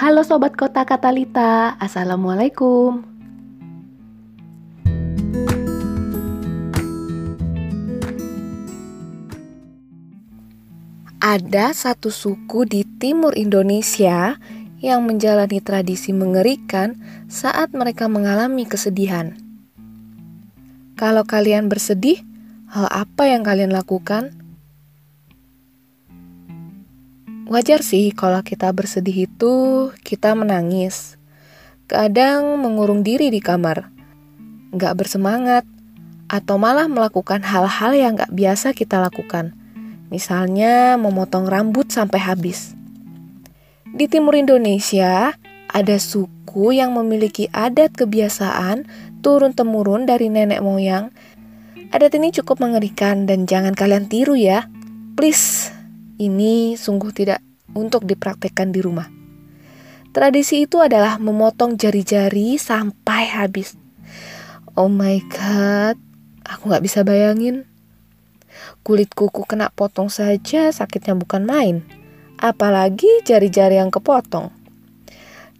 Halo Sobat Kota Katalita, Assalamualaikum. Ada satu suku di timur Indonesia yang menjalani tradisi mengerikan saat mereka mengalami kesedihan. Kalau kalian bersedih, hal apa yang kalian lakukan? Wajar sih kalau kita bersedih itu kita menangis. Kadang mengurung diri di kamar, nggak bersemangat, atau malah melakukan hal-hal yang nggak biasa kita lakukan Misalnya memotong rambut sampai habis. Di timur Indonesia, ada suku yang memiliki adat kebiasaan turun-temurun dari nenek moyang. Adat ini cukup mengerikan dan jangan kalian tiru ya. Please, ini sungguh tidak untuk dipraktekkan di rumah. Tradisi itu adalah memotong jari-jari sampai habis. Oh my god, aku gak bisa bayangin. Kulit kuku kena potong saja sakitnya bukan main. Apalagi jari-jari yang kepotong.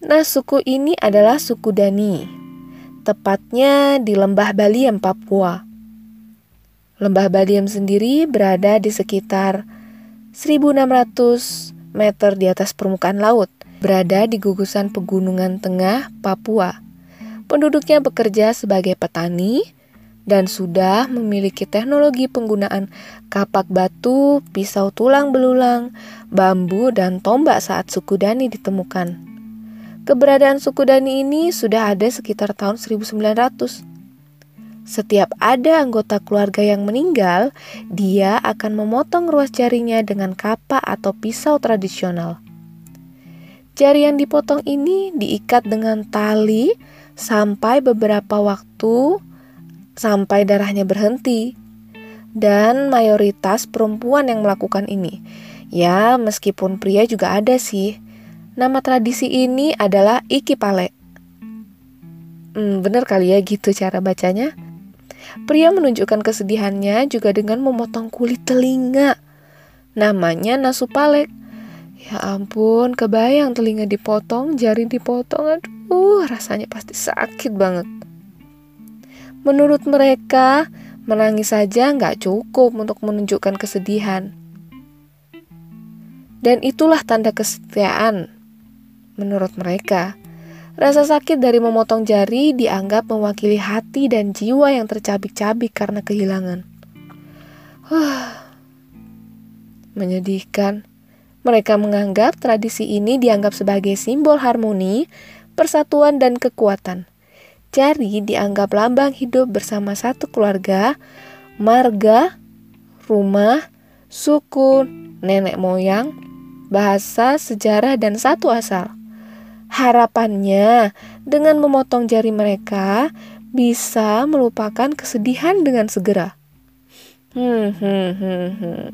Nah, suku ini adalah suku Dani. Tepatnya di Lembah Baliem, Papua. Lembah Baliem sendiri berada di sekitar 1600 meter di atas permukaan laut, berada di gugusan pegunungan tengah Papua. Penduduknya bekerja sebagai petani, dan sudah memiliki teknologi penggunaan kapak batu, pisau tulang belulang, bambu, dan tombak saat suku Dani ditemukan. Keberadaan suku Dani ini sudah ada sekitar tahun 1900. Setiap ada anggota keluarga yang meninggal, dia akan memotong ruas jarinya dengan kapak atau pisau tradisional. Jari yang dipotong ini diikat dengan tali sampai beberapa waktu sampai darahnya berhenti. Dan mayoritas perempuan yang melakukan ini. Ya, meskipun pria juga ada sih. Nama tradisi ini adalah Ikipale. Hmm, bener kali ya gitu cara bacanya. Pria menunjukkan kesedihannya juga dengan memotong kulit telinga. Namanya nasupalek. Ya ampun, kebayang telinga dipotong, jari dipotong. Aduh, rasanya pasti sakit banget. Menurut mereka, menangis saja nggak cukup untuk menunjukkan kesedihan. Dan itulah tanda kesetiaan. Menurut mereka, rasa sakit dari memotong jari dianggap mewakili hati dan jiwa yang tercabik-cabik karena kehilangan. Huh, menyedihkan. Mereka menganggap tradisi ini dianggap sebagai simbol harmoni, persatuan, dan kekuatan. Jari dianggap lambang hidup bersama satu keluarga, marga, rumah, suku, nenek moyang, bahasa, sejarah, dan satu asal. Harapannya, dengan memotong jari mereka, bisa melupakan kesedihan dengan segera. Hmm, hmm, hmm, hmm.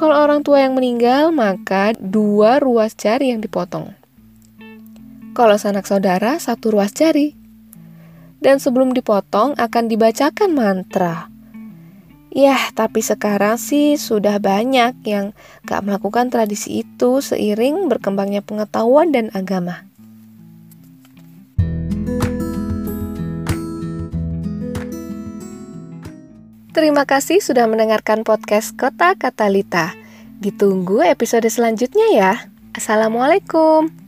Kalau orang tua yang meninggal, maka dua ruas jari yang dipotong. Kalau sanak saudara, satu ruas jari dan sebelum dipotong akan dibacakan mantra. Yah, tapi sekarang sih sudah banyak yang gak melakukan tradisi itu seiring berkembangnya pengetahuan dan agama. Terima kasih sudah mendengarkan podcast Kota Katalita. Ditunggu episode selanjutnya ya. Assalamualaikum.